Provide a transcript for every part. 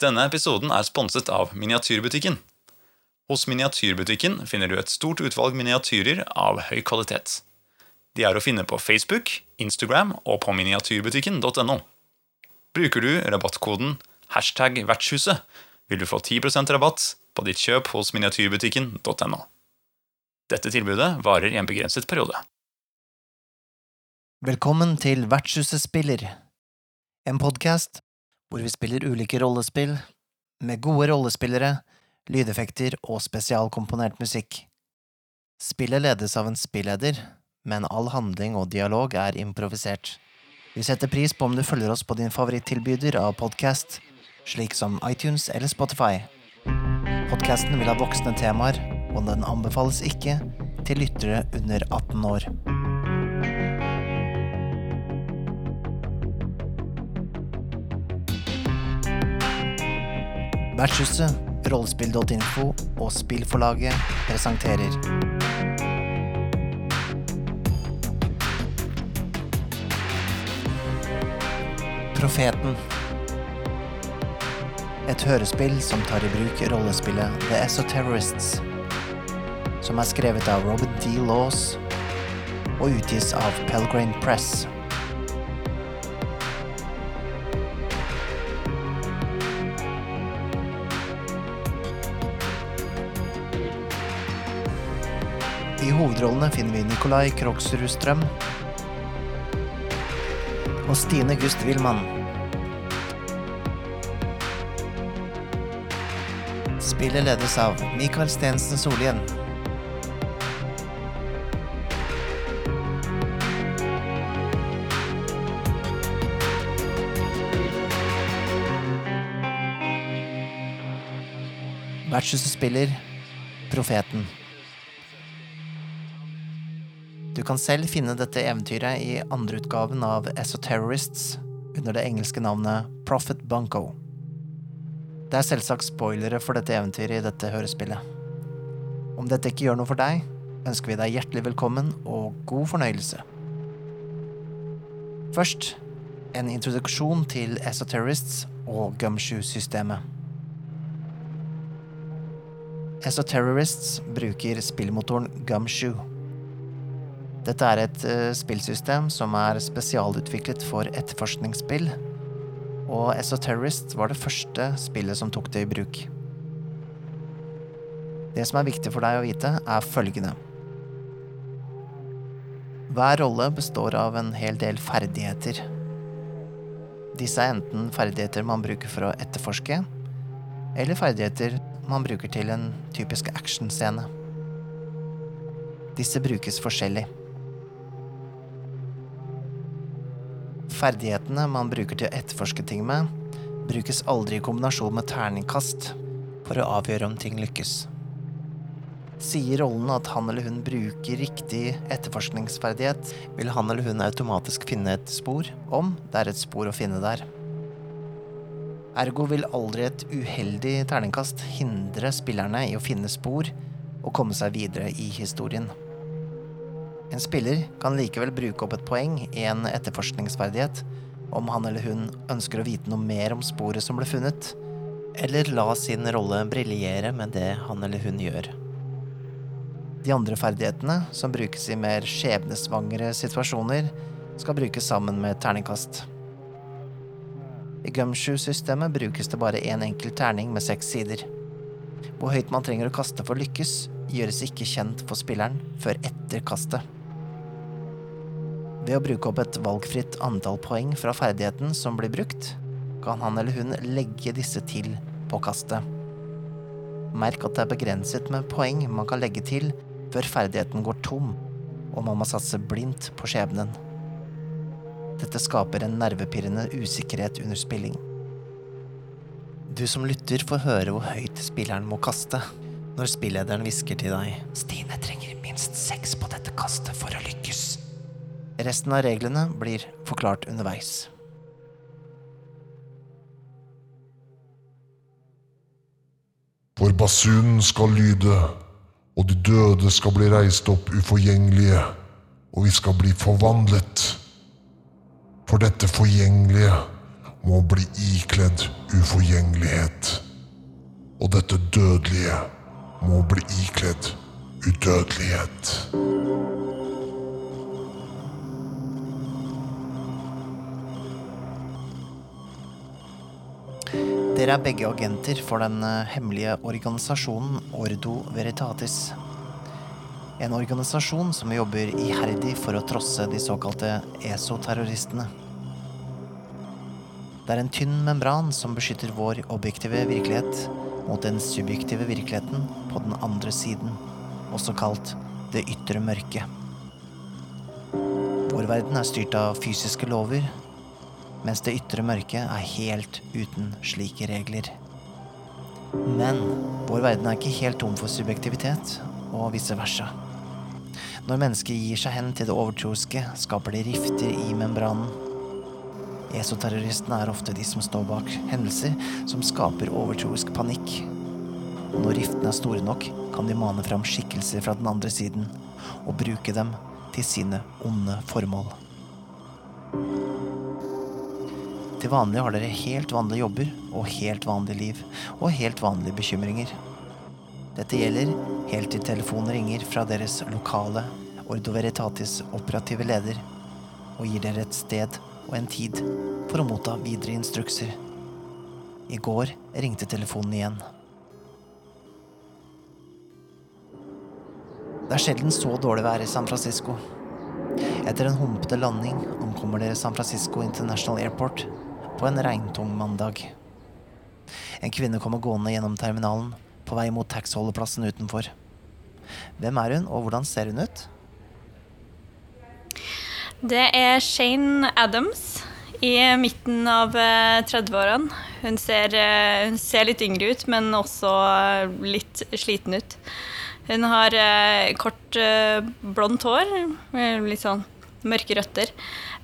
Denne episoden er sponset av Miniatyrbutikken. Hos Miniatyrbutikken finner du et stort utvalg miniatyrer av høy kvalitet. De er å finne på Facebook, Instagram og på miniatyrbutikken.no. Bruker du rabattkoden hashtag vertshuset, vil du få 10% rabatt på ditt kjøp hos miniatyrbutikken.no. Dette tilbudet varer i en begrenset periode. Velkommen til Vertshuset spiller, en podkast hvor vi spiller ulike rollespill med gode rollespillere, lydeffekter og spesialkomponert musikk. Spillet ledes av en spilleder, men all handling og dialog er improvisert. Vi setter pris på om du følger oss på din favorittilbyder av podkast, slik som iTunes eller Spotify. Podkasten vil ha voksne temaer, og den anbefales ikke til lyttere under 18 år. Vertshuset, rollespill.info og spillforlaget presenterer Profeten. Et hørespill som tar i bruk rollespillet The Esoterrorists, som er skrevet av Robert D. Laws og utgis av Pelgrane Press. I hovedrollene finner vi Nikolai Kroksrud Strøm og Stine Gust Wilman. Spillet ledes av Mikael Stensen Solien. Vertshuset spiller Profeten. Du kan selv finne dette eventyret i andreutgaven av Esoterrorists under det engelske navnet Profit Bunko. Det er selvsagt spoilere for dette eventyret i dette hørespillet. Om dette ikke gjør noe for deg, ønsker vi deg hjertelig velkommen og god fornøyelse. Først en introduksjon til Esoterrorists og Gumshoe-systemet. Esoterrorists bruker spillmotoren Gumshoe. Dette er et uh, spillsystem som er spesialutviklet for etterforskningsspill, og Esoterrorist var det første spillet som tok det i bruk. Det som er viktig for deg å vite, er følgende. Hver rolle består av en hel del ferdigheter. Disse er enten ferdigheter man bruker for å etterforske, eller ferdigheter man bruker til en typisk actionscene. Disse brukes forskjellig. Ferdighetene man bruker til å etterforske ting med, brukes aldri i kombinasjon med terningkast for å avgjøre om ting lykkes. Sier rollen at han eller hun bruker riktig etterforskningsferdighet, vil han eller hun automatisk finne et spor, om det er et spor å finne der. Ergo vil aldri et uheldig terningkast hindre spillerne i å finne spor og komme seg videre i historien. En spiller kan likevel bruke opp et poeng i en etterforskningsferdighet om han eller hun ønsker å vite noe mer om sporet som ble funnet, eller la sin rolle briljere med det han eller hun gjør. De andre ferdighetene, som brukes i mer skjebnesvangre situasjoner, skal brukes sammen med terningkast. I Gumshoe-systemet brukes det bare én enkelt terning med seks sider. Hvor høyt man trenger å kaste for lykkes, gjøres ikke kjent for spilleren før etter kastet. Ved å bruke opp et valgfritt antall poeng fra ferdigheten som blir brukt, kan han eller hun legge disse til på kastet. Merk at det er begrenset med poeng man kan legge til før ferdigheten går tom, og man må satse blindt på skjebnen. Dette skaper en nervepirrende usikkerhet under spilling. Du som lytter får høre hvor høyt spilleren må kaste når spillederen hvisker til deg Stine trenger minst seks på dette kastet for å lykkes. Resten av reglene blir forklart underveis. For basunen skal lyde, og de døde skal bli reist opp uforgjengelige, og vi skal bli forvandlet. For dette forgjengelige må bli ikledd uforgjengelighet. Og dette dødelige må bli ikledd udødelighet. Dere er begge agenter for den eh, hemmelige organisasjonen Ordo Veritatis. En organisasjon som jobber iherdig for å trosse de såkalte ESO-terroristene. Det er en tynn membran som beskytter vår objektive virkelighet mot den subjektive virkeligheten på den andre siden, også kalt det ytre mørke. Vår verden er styrt av fysiske lover, mens det ytre mørket er helt uten slike regler. Men vår verden er ikke helt tom for subjektivitet, og vice versa. Når mennesker gir seg hen til det overtroiske, skaper det rifter i membranen. Esoterroristene er ofte de som står bak hendelser som skaper overtroisk panikk. Når riftene er store nok, kan de mane fram skikkelser fra den andre siden og bruke dem til sine onde formål. Til vanlig har dere helt vanlige jobber og helt vanlige liv og helt vanlige bekymringer. Dette gjelder helt til telefonen ringer fra deres lokale Ordo Veritatis operative leder og gir dere et sted og en tid for å motta videre instrukser. I går ringte telefonen igjen. Det er sjelden så dårlig vær i San Francisco. Etter en humpete landing ankommer dere San Francisco International Airport på en regntung mandag. En kvinne kommer gående gjennom terminalen på vei mot taxiholdeplassen utenfor. Hvem er hun, og hvordan ser hun ut? Det er Shane Adams i midten av eh, 30-årene. Hun, ser, eh, hun ser litt yngre ut, men også eh, litt sliten ut. Hun har eh, kort, eh, blondt hår, eh, litt sånn mørke røtter.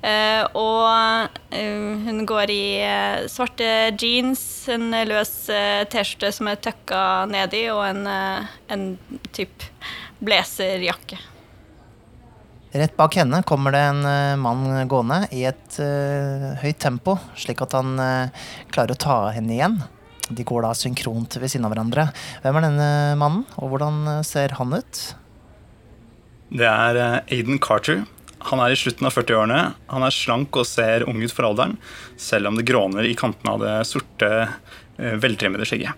Eh, og eh, hun går i eh, svarte jeans, en løs T-skjorte som er tøkka nedi, og en, en type blazerjakke. Rett bak henne kommer det en mann gående i et høyt tempo, slik at han klarer å ta henne igjen. De går da synkront ved siden av hverandre. Hvem er denne mannen, og hvordan ser han ut? Det er Aiden Carter. Han er i slutten av 40-årene. Han er slank og ser ung ut for alderen, selv om det gråner i kantene av det sorte, eh, veltrimmede skjegget.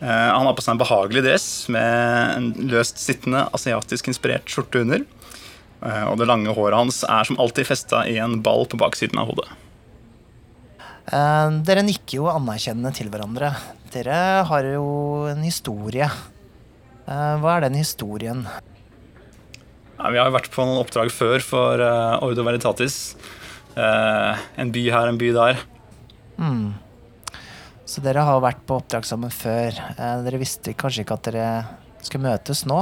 Eh, Han har på seg en behagelig dress med en løst sittende asiatisk inspirert skjorte under. Eh, Og det lange håret hans er som alltid festa i en ball på baksiden av hodet. Dere nikker jo anerkjennende til hverandre. Dere har jo en historie. Hva er den historien? Ja, vi har jo vært på noen oppdrag før for uh, Ordo Veritatis. Uh, En by her, en by der. Mm. Så dere har vært på oppdrag sammen før. Uh, dere visste kanskje ikke at dere skulle møtes nå,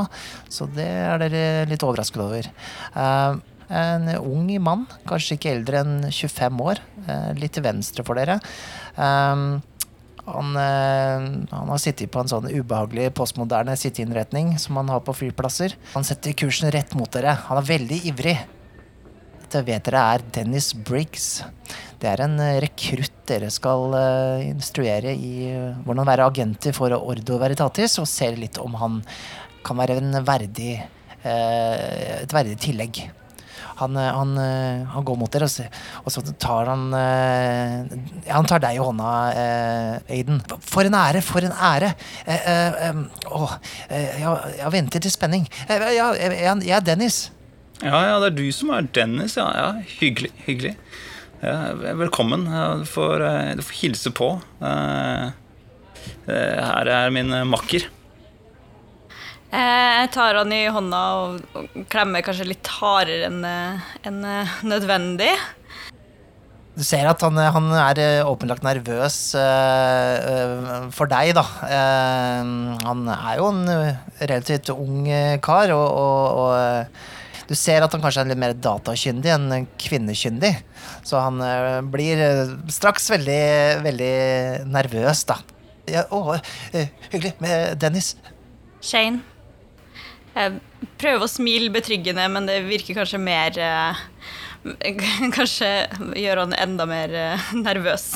så det er dere litt overrasket over. En ung mann, kanskje ikke eldre enn 25 år, litt til venstre for dere. Eh, han, eh, han har sittet på en sånn ubehagelig postmoderne sitteinnretning som man har på flyplasser. Han setter kursen rett mot dere. Han er veldig ivrig. Dette vet dere er Dennis Briggs. Det er en eh, rekrutt dere skal eh, instruere i hvordan være agenter for Ordo Veritatis, og ser litt om han kan være verdig, et verdig tillegg. Han, eh, han, eh, han går mot dere, og, så tar han eh, ja, Han tar deg i hånda, Aiden. For en ære, for en ære! Eh, jeg, venter til spenning. Jeg, er Dennis. Ja, ja, det er du som er Dennis. Ja, ja hyggelig. hyggelig. Ja, velkommen. Du får, du får hilse på. Her er min makker. Eh, Jeg tar han i hånda og, klemmer kanskje litt hardere enn en eh, nødvendig. Du ser at han, han er eh, åpenlagt nervøs eh, eh, for deg, da. Uh, han er jo en eh, relativt ung eh, kar, og, og, og eh, du ser at han kanskje er litt mer datakyndig enn kvinnekyndig. Så han uh, blir eh, straks veldig, veldig nervøs, da. Ja, å, eh, hyggelig med Dennis. Shane. Jeg prøver å smile betryggende, men det virker kanskje mer eh, kanskje gjør han enda mer eh, nervøs.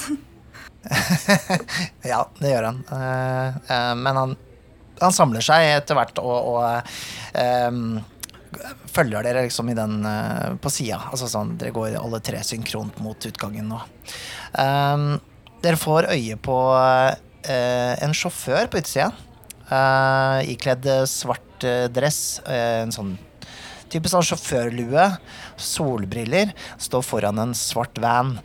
Ja, det gjør han. Eh, eh, men han, han samler seg etter hvert og, og um, følger dere liksom i den eh, på sida. Altså sånn, dere går alle tre synkront mot utgangen nå. Um, dere får øye på uh, en sjåfør på utsida. uh, ikledd svart eh, dress, eh, en sånn type sånn sjåførlue, solbriller, står foran en svart van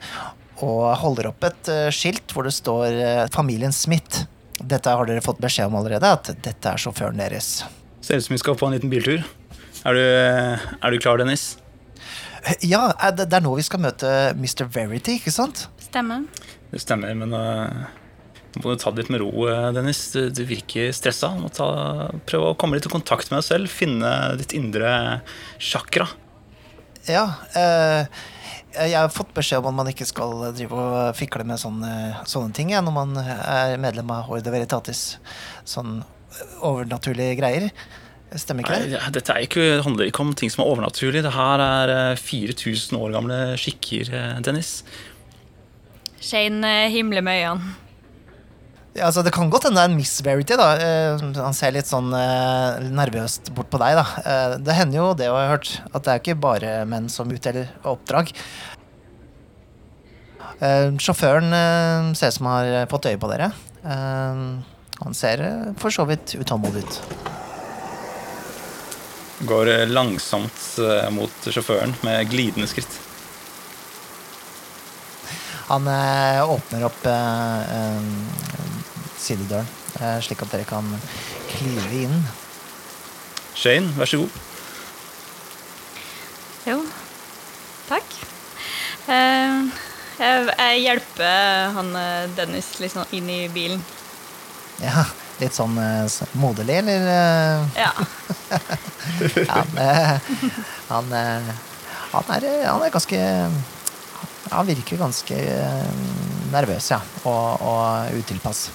og holder opp et eh, skilt hvor det står familien Smith. Dette har dere fått beskjed om allerede, at dette er sjåføren deres. Ser ut som vi skal på en liten biltur. Er du, er du klar, Dennis? Ja, det er nå vi skal møte Mr. Verity, ikke sant? Stemmer. Det stemmer, men uh, må du ta det litt med ro, eh, Dennis. Du, du virker stressa. Du må ta, prøve å komme litt i kontakt med deg selv. Finne ditt indre chakra. Ja. eh, jeg har fått beskjed om at man ikke skal drive og fikle med sånne, sånne ting ja, når man er medlem av Horde Veritatis. Sånn overnaturlige greier. Stemmer ikke Nei, det? det- dette er ikke, handler ikke om ting som er overnaturlig. Det her er eh, 4000 år gamle skikker, eh, Dennis. Shane eh, himler med øynene. Ja, altså, det kan godt hende det er en Miss Verity. da. Eh, han ser litt sånn eh, nervøst bort på deg. da. Eh, det hender jo, det har jeg hørt, at det er ikke bare menn som utdeler oppdrag. Eh, sjåføren ser ut som han har fått øye på dere. Han ser for så vidt utålmodig ut. Går langsomt mot sjåføren med glidende skritt. Han åpner opp sidedøren, eh, slik at dere kan klive inn. Shane, vær så god. Jo, takk. Eh, jeg, hjelper han eh, Dennis litt sånn inn i bilen. Ja, litt sånn moderlig, eller? Ja. Ja, han, eh, han, er, han er ganske Han virker ganske nervøs, ja, og, og utilpass.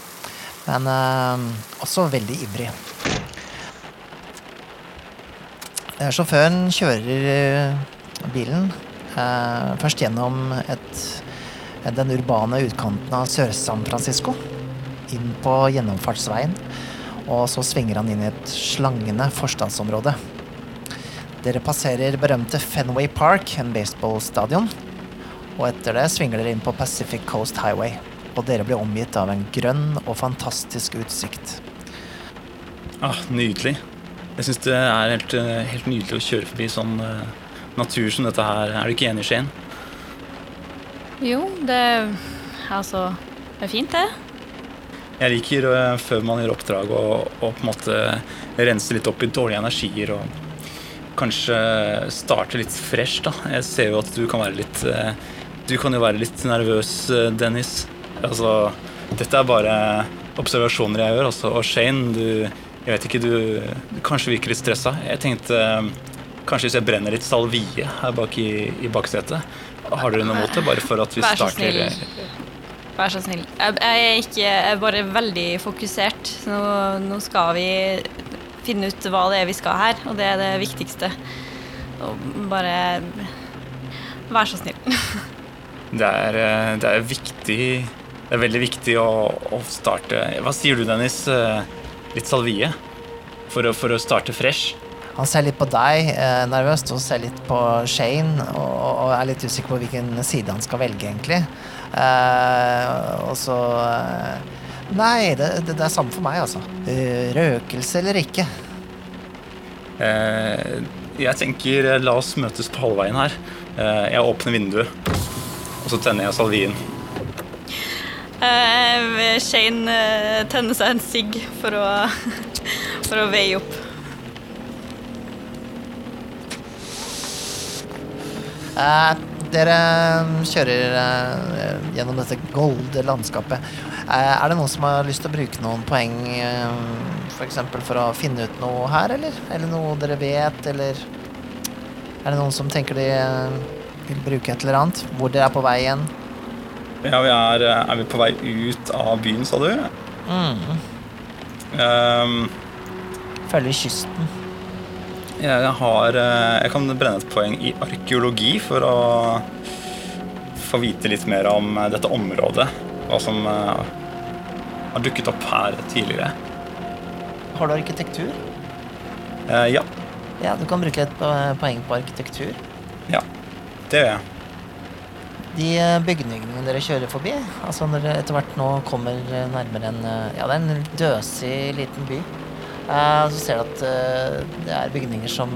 Men eh, også veldig ivrig. Eh, Sjåføren kjører eh, bilen først gjennom et, den urbane utkanten av Sør-San Francisco, inn på gjennomfartsveien, og så svinger han inn i et slangende forstadsområde. Dere passerer berømte Fenway Park, en baseballstadion. Og etter det svinger dere inn på Pacific Coast Highway. Og dere blir omgitt av en grønn og fantastisk utsikt. Ah, nydelig. Jeg syns det er helt, eh, helt nydelig å kjøre forbi sånn uh, natur som dette her. Er du ikke enig, Skien? Jo, det Altså, det er fint, det. Jeg liker uh, før man gjør oppdrag å å på en måte rense litt opp i dårlige energier og kanskje starte litt fresh, da. Jeg ser jo at du kan være litt uh, Du kan jo være litt nervøs, Dennis. Altså, dette er bare observasjoner jeg gjør, altså. Og Shane, du Jeg vet ikke, du, du kanskje virker litt stressa. Jeg tenkte eh, kanskje hvis jeg brenner litt salvie her bak i, i baksetet. Har dere noe mot det? Bare for at vi Vær så starter snill. Vær så snill. Jeg, jeg er ikke Jeg er bare veldig fokusert. Nå, nå skal vi finne ut hva det er vi skal her, og det er det viktigste. Og bare Vær så snill. Det er, eh, det er viktig Det er veldig viktig å, å starte Hva sier du, Dennis? Eh, Litt salvie? For å, for å starte fresh? Han ser litt på deg eh, nervøst, og ser litt på Shane, og, og er litt usikker på hvilken side han skal velge, egentlig. Eh, og så eh, Nei, det, det, det er samme for meg, altså. Eh, røkelse eller ikke. Eh, jeg tenker la oss møtes på halvveien her. Eh, jeg åpner vinduet, og så tenner jeg salvien. Eh, Shane eh, tenner seg en sigg for for å veie opp. Eh, dere kjører eh, gjennom dette golde landskapet. Eh, er det noen som har lyst til å bruke noen poeng eh, for eksempel for å finne ut noe her, eller? Eller noe dere vet, eller Er det noen som tenker de vil bruke et eller annet? Hvor dere er på vei igjen? Ja, vi er, eh, er vi på vei ut av byen, sa du? Mm. Um, Følger kysten. Jeg har eh, Jeg kan brenne et poeng i arkeologi for å få vite litt mer om eh, dette området. Hva som har dukket opp her tidligere. Har du arkitektur? Eh, Ja, Ja, du kan bruke et poeng på arkitektur. ja. Det gjør jeg. De eh, bygningene dere kjører forbi, altså når dere etter hvert nå kommer eh, nærmere en eh, Ja, det er en døsig liten by. Så ser du at det er bygninger som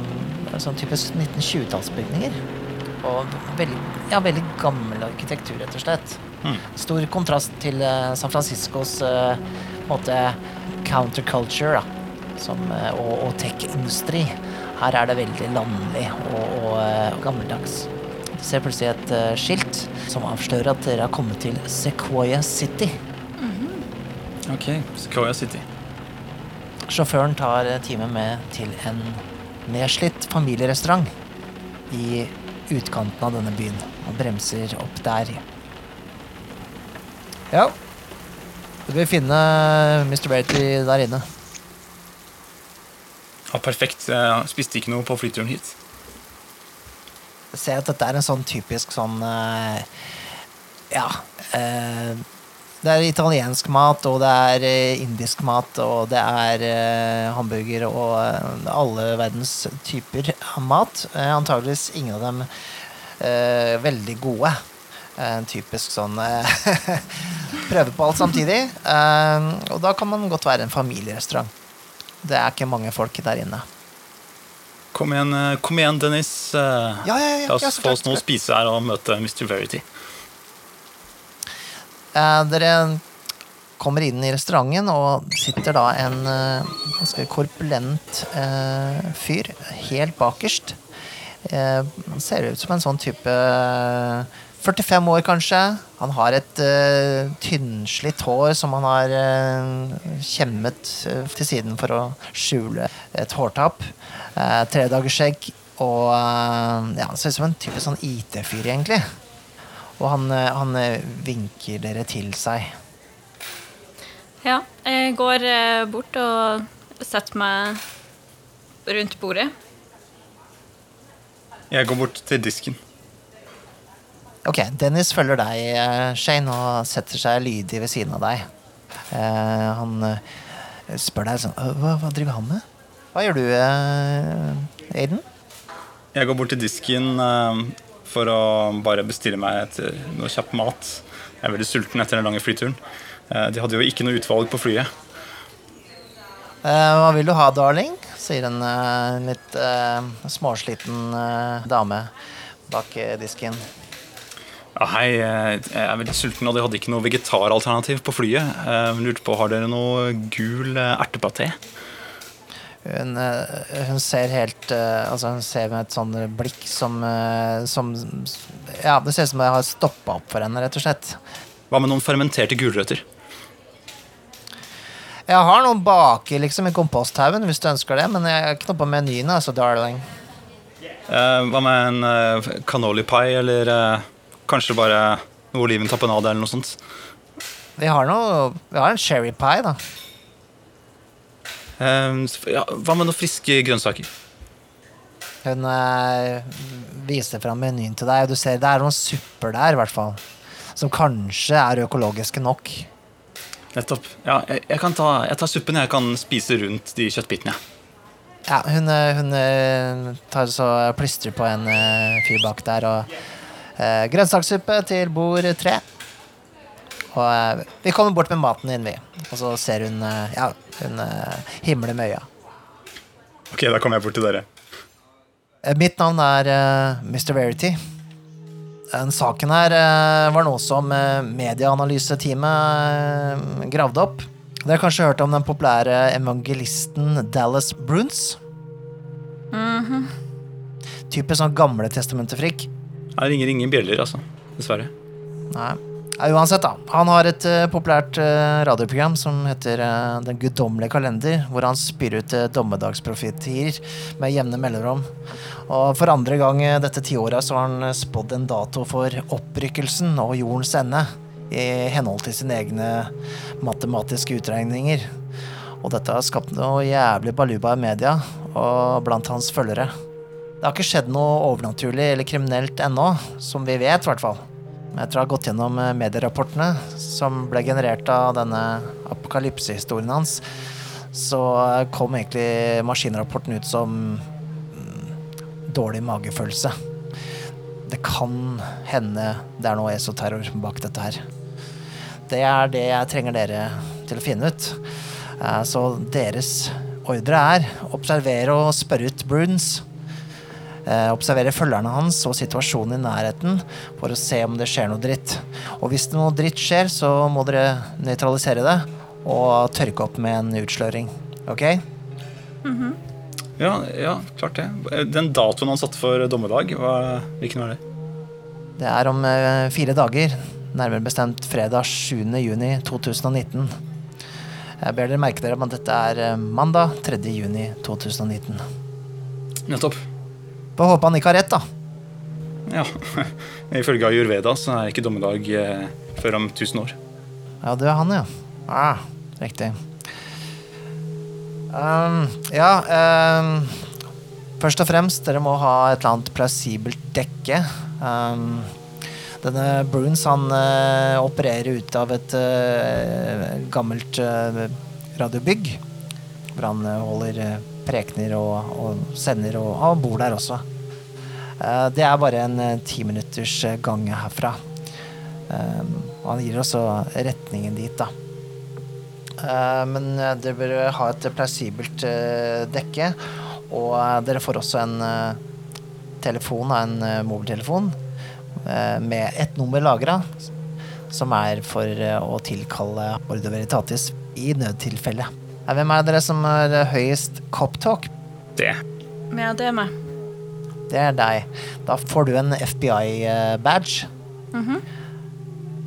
Sånn typisk 1920-tallsbygninger. Og veldig, ja, veldig gammel arkitektur, rett og slett. Mm. Stor kontrast til San Franciscos måte counterculture, da. Som, og, og tech-industri. Her er det veldig landlig og, og, og gammeldags. Du ser plutselig et uh, skilt som avslører at dere har kommet til Sequoia City. Ok, Sequoia City. Sjåføren tar eh, teamet med til en nedslitt familierestaurant i utkanten av denne byen og bremser opp der. Ja. Du vil finne Mr. Bertie der inne. Ja, perfekt. Jeg spiste ikke noe på flyturen hit. Ser at dette er en sånn typisk sånn eh, Ja. eh, det er italiensk mat, og det er eh, indisk mat, og det er hamburger og alle verdens typer mat. Uh, antageligvis ingen av dem veldig gode. En typisk sånn Prøve på alt samtidig. Og da kan man godt være en familierestaurant. Det er ikke mange folk der inne. Kom igjen, eh, kom igjen Dennis. Eh, Ja, ja, ja, La oss få oss noe å spise her og møte Mr. Verity. Eh, dere kommer inn i restauranten, og sitter da en ganske korpulent eh, fyr helt bakerst. Eh, han ser ut som en sånn type eh, 45 år, kanskje. Han har et uh, tynnslitt hår som han har uh, kjemmet uh, til siden for å skjule et hårtapp. Uh, Tredagersskjegg og ja, han ser ut som en type sånn IT-fyr, egentlig. Og han, han vinker dere til seg. Ja, jeg går bort og setter meg rundt bordet. Jeg går bort til disken. Ok, Dennis følger deg, eh, Shane, og setter seg lydig ved siden av deg. Eh, han eh, spør deg sånn «Øh, hva, hva driver han med? Hva gjør du, eh, Aiden? Jeg går bort til disken eh, for å bare bestille meg et, noe kjapp mat. Jeg er veldig sulten etter den lange flyturen. Eh, de hadde jo ikke noe utvalg på flyet. Hva vil du ha, darling? sier en litt småsliten dame bak disken. Ja, hei, eh, jeg er veldig sulten, og de hadde ikke noe vegetaralternativ på flyet. Jeg lurte på, Har dere noe gul eh, ertepaté? Hun, eh, hun ser helt eh, Altså hun ser med et sånn blikk som, eh, som Ja, det ser ut som det har stoppa opp for henne, rett og slett. Hva med noen fermenterte gulrøtter? Jeg har noen baki liksom i komposthaugen hvis du ønsker det, men jeg er ikke noe på menyen, altså, darling. Eh, hva med en uh, cannoli pie, eller eh, kanskje bare noe oliven tapenade eller noe sånt? Vi har noe Vi har en cherry pie, da. Um, ja, hva med noen friske grønnsaker? Hun eh, viser fram menyen til deg, og du ser det er noen supper der, i hvert fall. Som kanskje er økologiske nok. Nettopp. Ja, jeg, jeg, kan ta, jeg tar suppen. Jeg kan spise rundt de kjøttbitene. Ja, hun, eh, hun eh, tar så plystrer på en eh, fyr bak der, og eh, grønnsakssuppe til bord tre. Og eh, vi kommer bort med maten din, vi. Og så ser hun eh, Ja, hun eh, himler med øya. Ok, da kommer jeg bort til dere. Eh, Mitt navn er eh, Mr. Verity. Den saken her eh, var noe som eh, medieanalyseteamet eh, gravde opp. Dere har kanskje hørt om den populære evangelisten Dallas Bruns? Typisk sånn gamle testamentefrikk. Her ringer ingen bjeller, altså. Dessverre. Nei. Uansett, da. Han har et uh, populært uh, radioprogram som heter uh, Den guddommelige kalender, hvor han spyr ut dommedagsprofetier med jevne mellomrom. Og for andre gang dette tiåret så har han spådd en dato for opprykkelsen og jordens ende. I henhold til sine egne matematiske utregninger. Og dette har skapt noe jævlig baluba i media. og blant hans følgere. Det har ikke skjedd noe overnaturlig eller kriminelt ennå, som vi vet, i hvert fall. Etter å ha gått gjennom eh, medierapportene som ble generert av denne apokalypsehistorien hans, så eh, kom egentlig maskinrapporten ut som mm, dårlig magefølelse. Det kan hende det er noe esoterror bak dette her. Det er det jeg trenger dere til å finne ut. Eh, Så deres ordre er observere og spørre ut Bruns. Eh, observere følgerne hans og situasjonen i nærheten for å se om det skjer noe dritt. Og hvis noe dritt skjer, så må dere nøytralisere det og tørke opp med en utsløring. Ok? Ja, ja, klart det. Den datoen han satte for dommedag, hva, hvilken var det? Det er om eh, fire dager, nærmere bestemt fredag 7. juni 2019. Jeg ber dere merke dere at dette er eh, mandag 3. juni 2019. Nettopp. Får håpe han ikke har rett, da. Ja. Ifølge Ayurveda så er ikke dommedag eh, før om 1000 år. Ja, det er han, ja. Ah, riktig. Um, ja um, Først og fremst, dere må ha et eller annet plausibelt dekke. Um, denne Bruns han uh, opererer ut av et uh, gammelt uh, radiobygg. Hvor han holder prekener og, og sender, og og, bor der også. Eh, det er bare en timinutters ti minutters eh, gang herfra. Um, og han gir også retningen dit, da. Eh, men eh, dere bør ha et plausibelt eh, dekke. Og eh, dere får også en eh, telefon, en eh, mobiltelefon, eh, med et nummer lagra. Som er for eh, å tilkalle Ordo Veritatis i nødtilfelle. Eh, Hvem er dere som har høyest coptalk? Det. Ja, det er meg. Det er deg. Da får du en FBI-badge.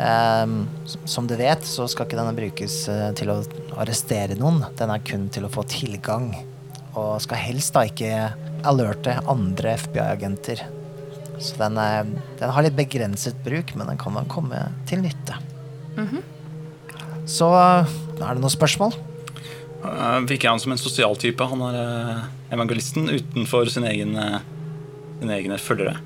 Ehm, som du vet, så skal ikke denne brukes eh, til å arrestere noen. Den er kun til å få tilgang. Og skal helst da ikke alerte andre FBI-agenter. Så den, er, den har litt begrenset bruk, men den kan komme til nytte. Så er det noen spørsmål? Uh, virker han som en sosialtype? Han er eh, evangelisten utenfor sine egne, sin egne følgere.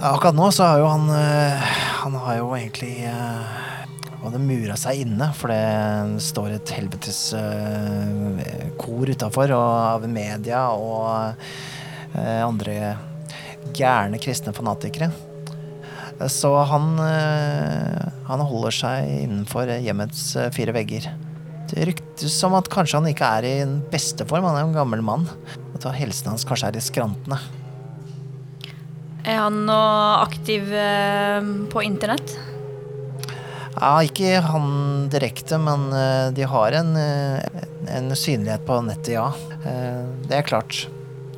Akkurat nå så har jo han eh, Han har jo egentlig eh, Han hadde mura seg inne, for det står et helvetes eh, kor utafor av media og eh, andre gærne kristne fanatikere. Så han, eh, han holder seg innenfor hjemmets eh, fire vegger. Det ryktes som at kanskje han ikke er i den beste form. Han er jo en gammel mann. At helsen hans kanskje er i skrantene. Er han nå aktiv eh, på internett? Ja, ikke han direkte, men eh, de har en, eh, en synlighet på nettet, ja. Det er klart.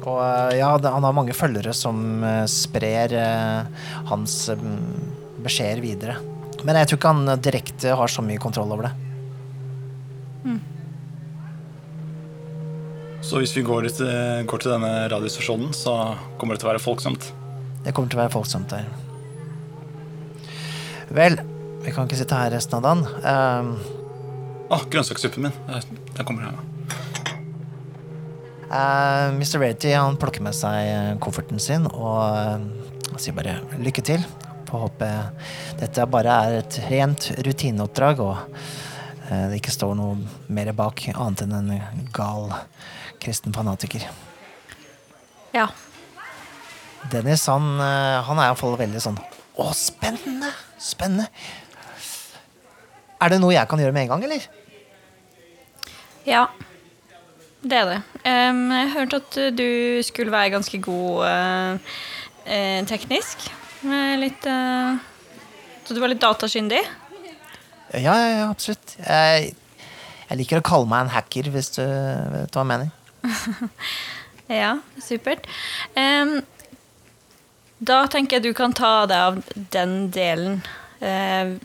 Og ja, han har mange følgere som sprer hans eh, beskjeder videre. Men jeg tror ikke han direkte har så mye kontroll over det. Så hvis vi går til, går til denne radiostasjonen, så kommer det til å være folksomt. Det kommer til å være folksomt der. Vel, vi kan ikke sitte her resten av dagen. Eh, Å, grønnsakssuppen min. Eh, Den kommer her. Uh, Mr. Rady han plukker med seg eh, kofferten sin og uh, sier bare lykke til. Får håpe dette bare er et rent rutineoppdrag og eh, det ikke står noe mer bak annet enn en gal kristen fanatiker. Ja. Dennis han, eh, han er iallfall veldig sånn Å, spennende! Spennende! Er det noe jeg kan gjøre med en gang, eller? Ja. Det er det. Um, jeg hørte at du skulle være ganske god uh, uh, teknisk. Eh, Litt uh, Så du var litt datakyndig? Ja, ja, ja absolutt. Jeg, jeg liker å kalle meg en hacker, hvis du vet hva jeg mener. Ja, supert. Um, da tenker jeg du kan ta deg av den delen. Uh,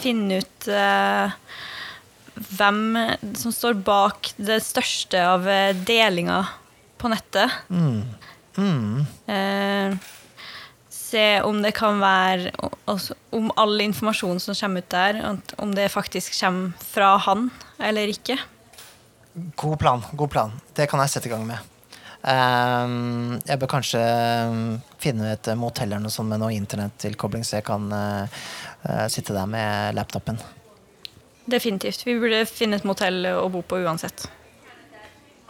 finne ut uh, hvem som står bak det største av eh, delinga på nettet. Eh, se om det kan være altså, Om all informasjon som kommer ut der, om det faktisk kommer fra han eller ikke. God plan. god plan. Det kan jeg sette i gang med. Um, jeg bør kanskje ehm, finne et motell eller noe sånt med noe internettilkobling, så jeg kan uh, eh, sitte der med laptopen. Definitivt. Vi burde finne et motell å bo på uansett.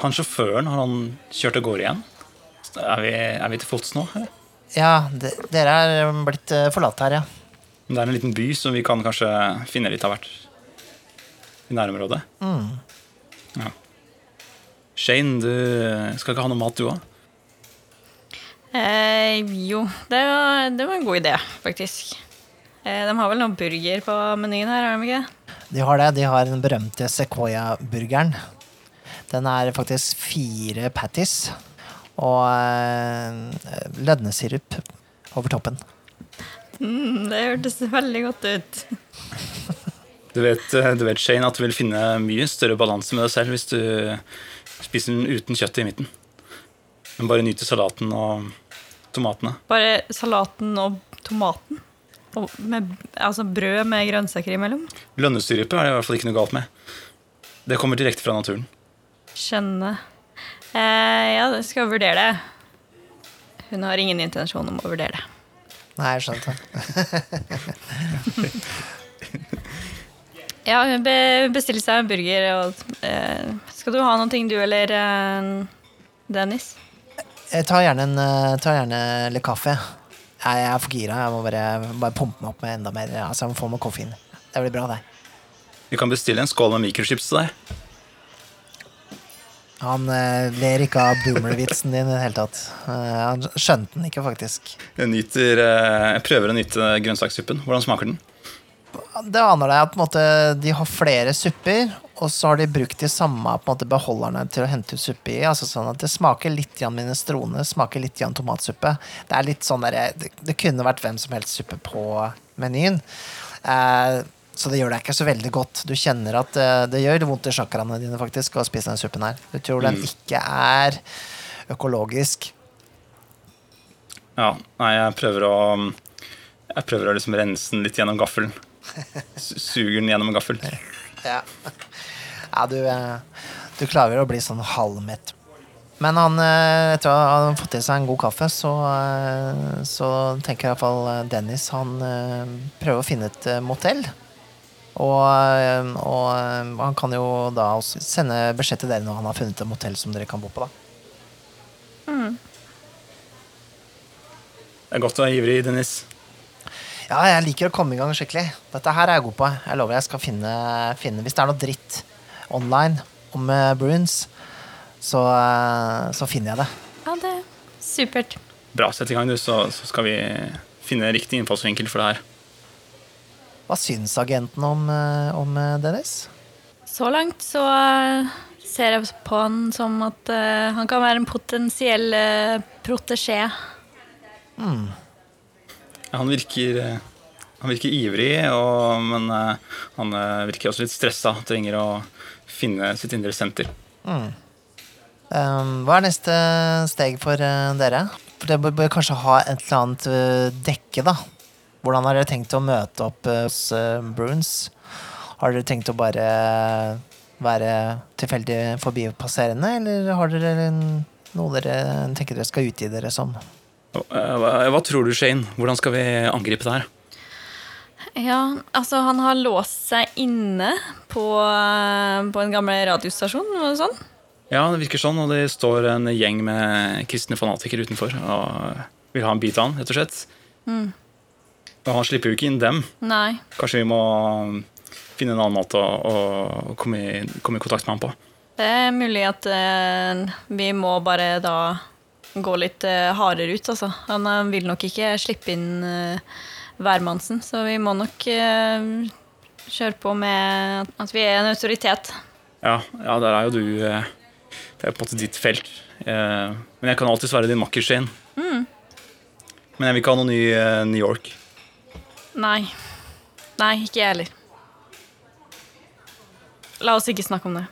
Han sjåføren, har han kjørt av gårde igjen? Er vi, er vi til fots nå? eller? Ja, de, dere er blitt eh, forlatt her, ja. Men Det er en liten by, som vi kan kanskje finne litt av hvert i nærområdet. Ja. Shane, du skal ikke ha noe mat, du òg? Eh, jo, det var, det var en god idé, faktisk. Eh, de har vel noen burger på menyen her, har de ikke? det? De har det. De har den berømte Sequoia-burgeren. Den er faktisk fire patties og eh, lønnesirup over toppen. Mm, det hørtes veldig godt ut. Du vet, eh, du vet, Shane, at du vil finne mye større balanse med deg selv hvis du spiser den uten kjøttet i midten. Men bare nyter salaten og tomatene. Bare salaten og tomaten. Og med, altså brød med grønnsaker imellom. Lønnesyrupe er det i hvert fall ikke noe galt med. Det kommer direkte fra naturen. Skjønner. Eh, ja, jeg skal vurdere det. Hun har ingen intensjon om å vurdere det. Nei, jeg skjønte. Ja, hun bestiller seg en burger. Og, eh, skal du ha noen ting, du eller eh, Dennis? Jeg tar gjerne, en, eh, tar gjerne litt kaffe. Jeg er for gira. Jeg må bare, bare pumpe meg opp med enda mer. Altså, jeg må få meg koffein. Det blir bra, det. Vi kan bestille en skål med mikrochips til deg. Han eh, ler ikke av boomer-vitsen din i det hele tatt. Eh, han skjønte den ikke, faktisk. Jeg, nyter, eh, jeg prøver å nyte grønnsakssuppen. Hvordan smaker den? Det aner deg at måte, de har flere supper, og så har de brukt de samme måte, beholderne til å hente ut suppe i. Altså sånn at Det smaker litt grann minestrone, smaker litt grann tomatsuppe. Det er litt sånn der, det, det kunne vært hvem som helst suppe på menyen. Eh, så det gjør deg ikke så veldig godt. Du kjenner at eh, det gjør vondt i chakraene dine faktisk å spise den suppen her. Du tror den ikke er økologisk. Ja, nei, jeg prøver å Jeg prøver å liksom rense den litt gjennom gaffelen. Su- Suger den gjennom en gaffel. Ja, ja du, eh, du klarer å bli sånn halvmett. Men han, eh, etter å ha fått i seg en god kaffe, så, så tenker iallfall Dennis han prøver å finne et motell. Og, eh, og eh, han kan jo da også sende beskjed til dere når han har funnet et motell som dere kan bo på. da. Det er godt å være ivrig, Dennis. Ja, jeg liker å komme i gang skikkelig. Dette her er jeg god på. Jeg lover jeg skal finne, finne Hvis det er noe dritt online om eh, Bruins, så, eh, så finner jeg det. Ja, det er supert. Bra, sett i gang, du, så, så skal vi finne riktig innfallsvinkel for det her. Hva syns agenten om, eh, om eh, Dennis? Så langt så eh, ser jeg på han som at han kan være en potensiell uh, protesjé. Han virker, han virker ivrig, og, men han virker også litt stressa. Trenger å finne sitt indre senter. Um, hva er neste steg for dere? For Dere bør, bør kanskje ha et eller annet dekke, da. Hvordan har dere tenkt å møte opp eh, hos uh, Bruins? Har dere tenkt å bare være tilfeldig forbipasserende, eller har dere en, noe dere tenker dere skal utgi dere som? Eh, Hva, hva tror du, Shane? Hvordan skal vi angripe det her? Ja, altså han har låst seg inne på, eh, på en gammel radiostasjon og sånn. Ja, det virker sånn, og det står en gjeng med kristne fanatikere utenfor og vil ha en bit av han, rett og slett. Og han slipper jo ikke inn dem. Nei. Kanskje vi må finne en annen måte å, å komme, i, komme i kontakt med han på. Det er mulig at eh, vi må bare da gå litt eh, hardere ut, altså. Han eh, vil nok ikke slippe inn uh, hvermannsen, så vi må nok eh, kjøre på med at vi er en autoritet. Ja, ja, der er jo du eh, Det er på en måte ditt felt. Eh, Men jeg kan alltids være din makker, Shane. Men jeg vil ikke ha noe ny eh, New York. Nei. Nei, ikke jeg heller. La oss ikke snakke om det.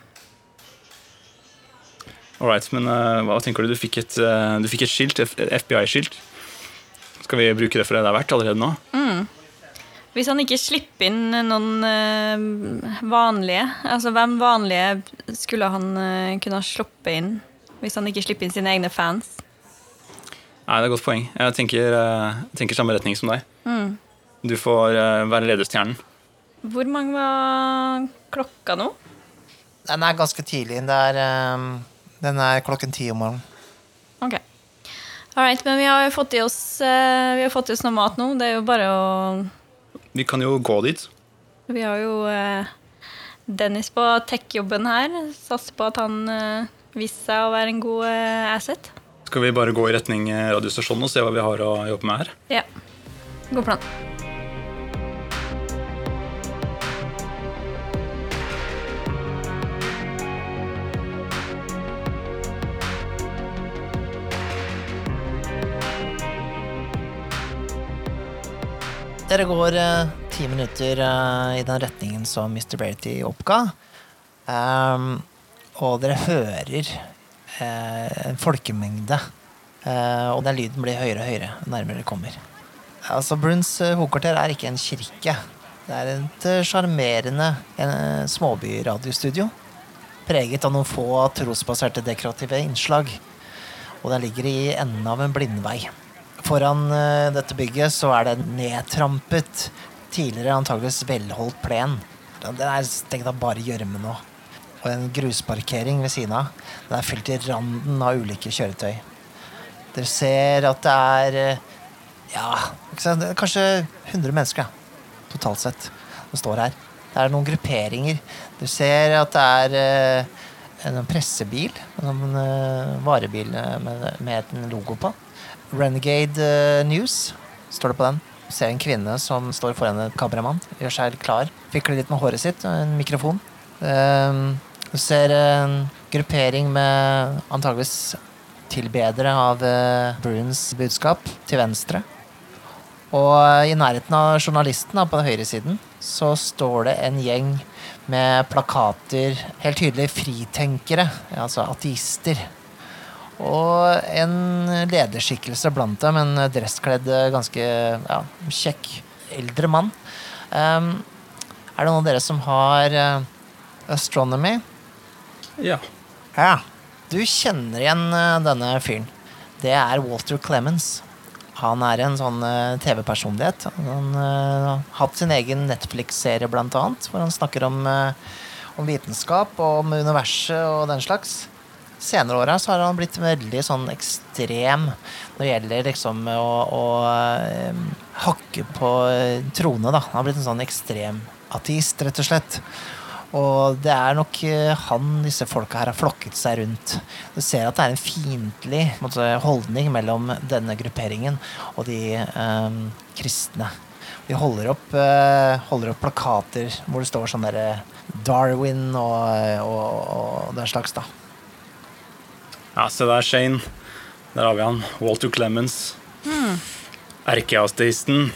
All right, men uh, hva tenker du? Du fikk et, uh, du fikk et skilt, FBI-skilt. Skal vi bruke det for det det er verdt allerede nå? Mm. Hvis han ikke slipper inn noen uh, vanlige Altså, hvem vanlige skulle han kunne ha sluppet inn Hvis han ikke slipper inn sine egne fans. Nei, det er et godt poeng. Jeg tenker, tenker samme retning som deg. Du får eh, være ledestjernen. Hvor mange var klokka nå? Den er ganske tidlig. Det er, ehm, den er klokken ti om morgenen. Ok. Alright, men vi har fått i oss, eh, vi har fått i oss noe mat nå. Det er jo bare å Vi kan jo gå dit. Vi har jo eh, Dennis på tech-jobben her. Satser på at han viste seg å være en god asset. Skal vi bare gå i retning radiostasjonen og se hva vi har å jobbe med her? Ja. God plan. Dere går eh, ti minutter eh, i den retningen som Mr. Brady oppga. Ehm, og dere hører eh, en folkemengde. Eh, og den lyden blir høyere og høyere nærmere dere kommer. Altså, Bruns eh, hovedkvarter er ikke en kirke. Det er et eh, sjarmerende eh, småbyradiostudio. Preget av noen få trosbaserte dekorative innslag. Og den ligger i enden av en blindvei. Foran eh, dette bygget så er det nedtrampet, tidligere antageligvis velholdt plen. Den er stengt av bare gjørme nå. Og en grusparkering ved siden av. Den er fylt til randen av ulike kjøretøy. Dere ser at det er eh, ja, det kanskje 100 mennesker ja, totalt sett som står her. Det er noen grupperinger. Du ser at det er eh, en pressebil, en varebil med, med en logo på. Renegade eh, News står det på den. Ser en kvinne som står foran en kameramann, gjør seg klar. Fikler litt med håret sitt og en mikrofon. Eh, Du ser en gruppering med antageligvis tilbedere av eh, Bruins budskap til venstre. Og i nærheten av journalisten på den høyre siden så står det en gjeng med plakater, helt tydelig fritenkere, altså ateister. Og en lederskikkelse blant dem, en dresskledd, ganske ja, kjekk eldre mann. Um, er det noen av dere som har uh, astronomy? Ja. Ja. Du kjenner igjen uh, denne fyren. Det er Walter Clemens. Han er en sånn uh, TV-personlighet. Han eh, har hatt sin egen Netflix-serie, blant annet, hvor han snakker om, eh, om vitenskap og om universet og den slags. Senere åra har han blitt veldig sånn ekstrem når det gjelder liksom å, å eh, hakke på trone da. Han har blitt en sånn ekstrem ateist, rett og slett. Og det er nok eh, han disse folka her har flokket seg rundt. Du ser at det er en fiendtlig holdning mellom denne grupperingen og de eh, kristne. De holder opp, eh, holder opp plakater hvor det står sånn derre Darwin og, og, og den slags, da. Ja, se der, Shane. Der har vi han. Walter Clemens. Erkeateisten.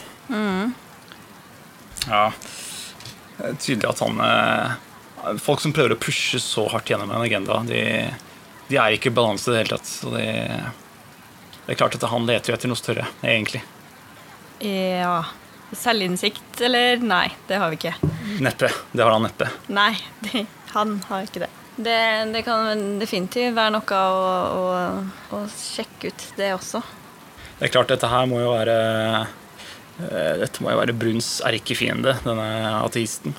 Ja. Det er tydelig at han eh, Folk som prøver å pushe så hardt gjennom en agenda, de, de er ikke i balanse i det hele tatt. Så de, det er klart at han leter jo etter noe større, egentlig. Ja Selvinnsikt, eller? Nei, det har vi ikke. Neppe. Det har han neppe. Nei, det, han har ikke det. Det. Det kan definitivt være noe å, å, å sjekke ut, det også. Det er klart, dette her må jo være eh, Dette må jo være Bruns erkefiende, denne ateisten.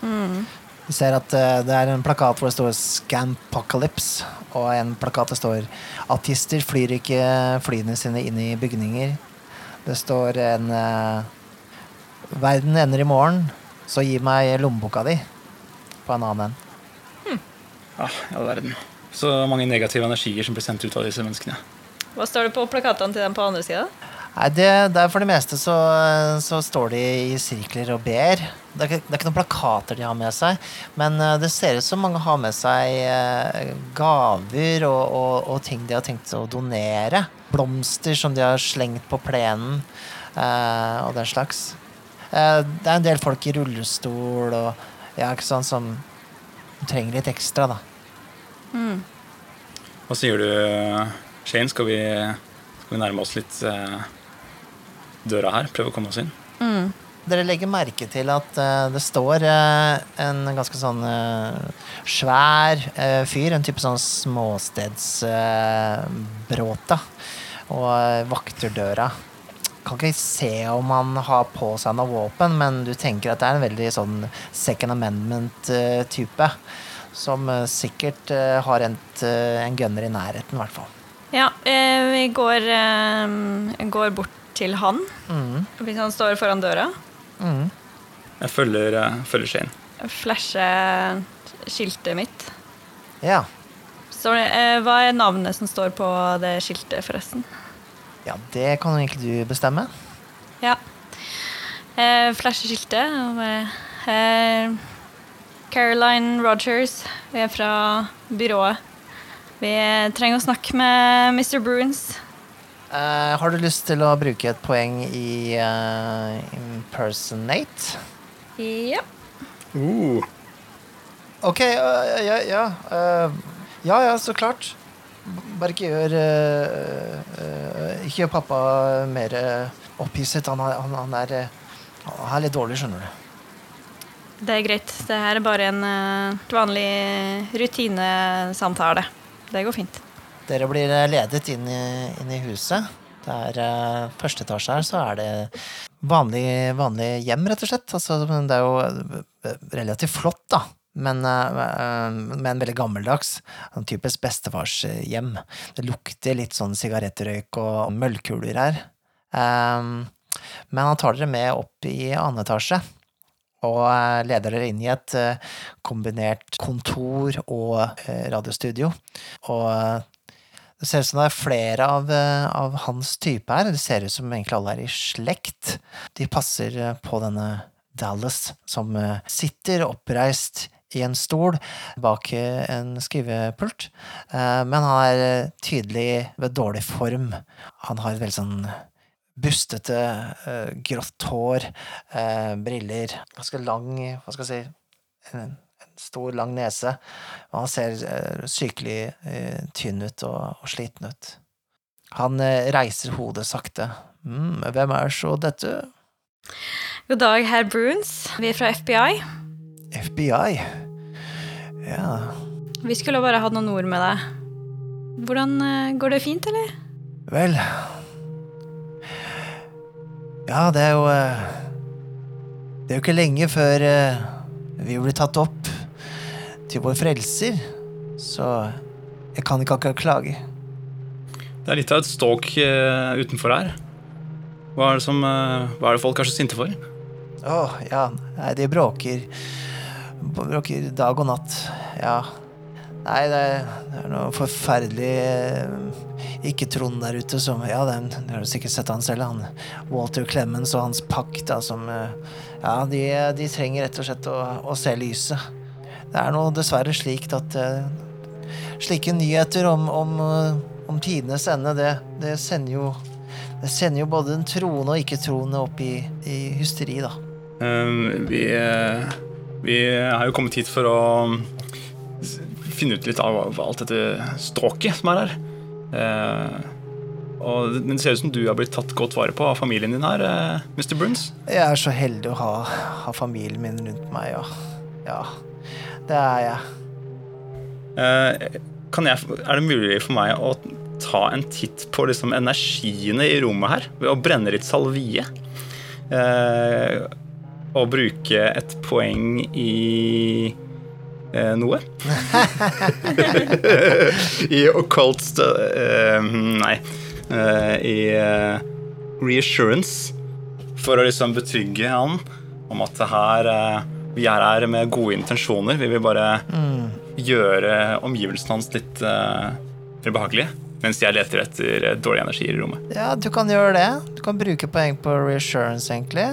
Vi ser at eh, det er en plakat hvor det står 'Scampocalypse', og en plakat det står 'Artister flyr ikke flyene sine inn i bygninger'. Det står en eh, 'Verden ender i morgen, så gi meg lommeboka di' på en annen en. Ja, i all verden. Så mange negative energier som blir sendt ut av disse menneskene. Hva står det på plakatene til dem på andre sida? Nei, det, det er For det meste så, så står de i sirkler og ber. Det er, ikke, det er ikke noen plakater de har med seg, men eh, det ser ut som mange har med seg eh, gaver og, og, og ting de har tenkt å donere. Blomster som de har slengt på plenen, eh, og den slags. Eh, det er en del folk i rullestol og ja, ikke sånn som trenger litt ekstra, da. Hva sier du, Shane? Skal vi, skal vi nærme oss litt eh, døra her? Prøve å komme oss inn? Dere legger merke til at uh, det står uh, en ganske sånn uh, svær fyr, en type sånn småstedsbråta, og vakter døra. Kan ikke se om han har på seg noe våpen, men du tenker at det er en veldig sånn second amendment-type. Som eh, sikkert eh, har endt eh, en gunner i nærheten, i hvert fall. Ja, eh, vi går, eh, går bort til han. Mm, Hvis han står foran døra. mm. Jeg følger, følger Shane. Flashe skiltet mitt. Ja. Så, eh, hva er navnet som står på det skiltet, forresten? ja, det kan egentlig du bestemme. Ja. Eh, flashe skiltet. og bare, Eh, Caroline Rogers. Vi er fra byrået. Vi trenger å snakke med Mr. Bruins. Uh, har du lyst til å bruke et poeng i uh, impersonate? Ja. Uh, Ok, øh, ja, ja. øh, ja, ja, så klart. Bare ikke gjør Ikke gjør pappa mer opphisset. Han, er- han, han, er, han er litt dårlig, skjønner du. Det er greit. Det her er bare en eh, vanlig rutinesamtale. Det går fint. Dere blir øh, ledet inn i, inn i huset. Det er øh, første etasje her, så er det vanlig, vanlig hjem, rett og slett. Altså, det er jo relativt flott, da. Men, men veldig gammeldags. En typisk bestefarshjem. Det lukter litt sånn sigarettrøyk og møllkuler her. Men han tar dere med opp i annen etasje. Og leder dere inn i et eh, kombinert kontor og eh, radiostudio. Og eh, det ser ut som det er flere av, av hans type her. Det ser ut som egentlig alle er i slekt. De passer på denne Dallas, som sitter oppreist i en stol bak en skrivepult. Men han er tydelig ved dårlig form. Han har veldig sånn bustete, eh, grått hår, eh, briller, ganske lang, hva skal jeg si, en, en stor, lang nese. Og han ser eh, sykelig tynn ut og, og sliten ut. Han reiser hodet sakte. Mm, hvem er så dette? God dag, herr Bruns. Vi er fra FBI. FBI? Ja, Vi skulle bare hatt noen ord med deg. Hvordan Går det fint, eller? vel Ja, det er jo eh, Det er jo ikke lenge før eh, vi blir tatt opp til vår frelser, så jeg kan ikke akkurat klage. det er litt av et ståk eh, utenfor her. Hva er, det som, hva er det folk er så sinte for? Å, ja, nei, de bråker Bråker dag og natt, ja. Nei, det er, noe forferdelig eh, ikke-Trond der ute som Ja, den, du har sikkert sett han selv, han Walter Clemens og hans pakt, da, som eh, Ja, de, de trenger rett og slett å, å se lyset. Det er nå dessverre slik at eh, slike nyheter om, om, om tidenes ende, det, det sender jo det sender jo både den troende og ikke-troende opp i, i hysteri, da. Um, vi, vi har jo kommet hit for å finne ut litt av alt dette stråket som er her. Eh, og, men det ser ut som du har blitt tatt godt vare på av familien din her, eh, Mr. Bruns. Jeg er så heldig å ha, ha familien min rundt meg, ja. Ja, det er jeg. Eh, kan jeg, er det mulig for meg å ta en titt på liksom energiene i rommet her ved å brenne litt salvie? Eh, og bruke et poeng i eh, noe? I occult eh, Nei. Eh, I eh, reassurance. For å liksom betrygge han om at det her eh, vi er her med gode intensjoner. Vi vil bare gjøre omgivelsene hans litt uh, mer behagelige. Mens jeg leter etter dårlig dårlige energier i rommet. Ja, du kan gjøre det. Du kan bruke poeng på reassurance, egentlig.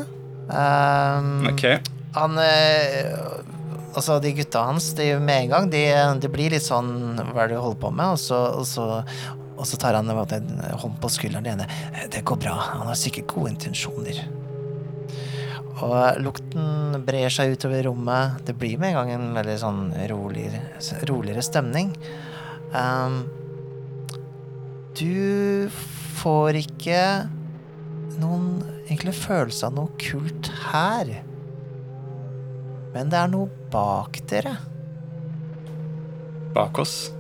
Um, Ok, Han eh, Altså, de gutta hans, de med en gang, de, de blir litt sånn Hva er det du holder på med? Og så, og så, og så tar han en hånd på skulderen den ene. Det går bra. Han har sikkert gode intensjoner. Og lukten brer seg utover rommet. Det blir med en gang en veldig sånn roligere, roligere stemning. Um, du får ikke noen egentlig følelse av noe kult her. Men det er noe bak dere. Bak oss.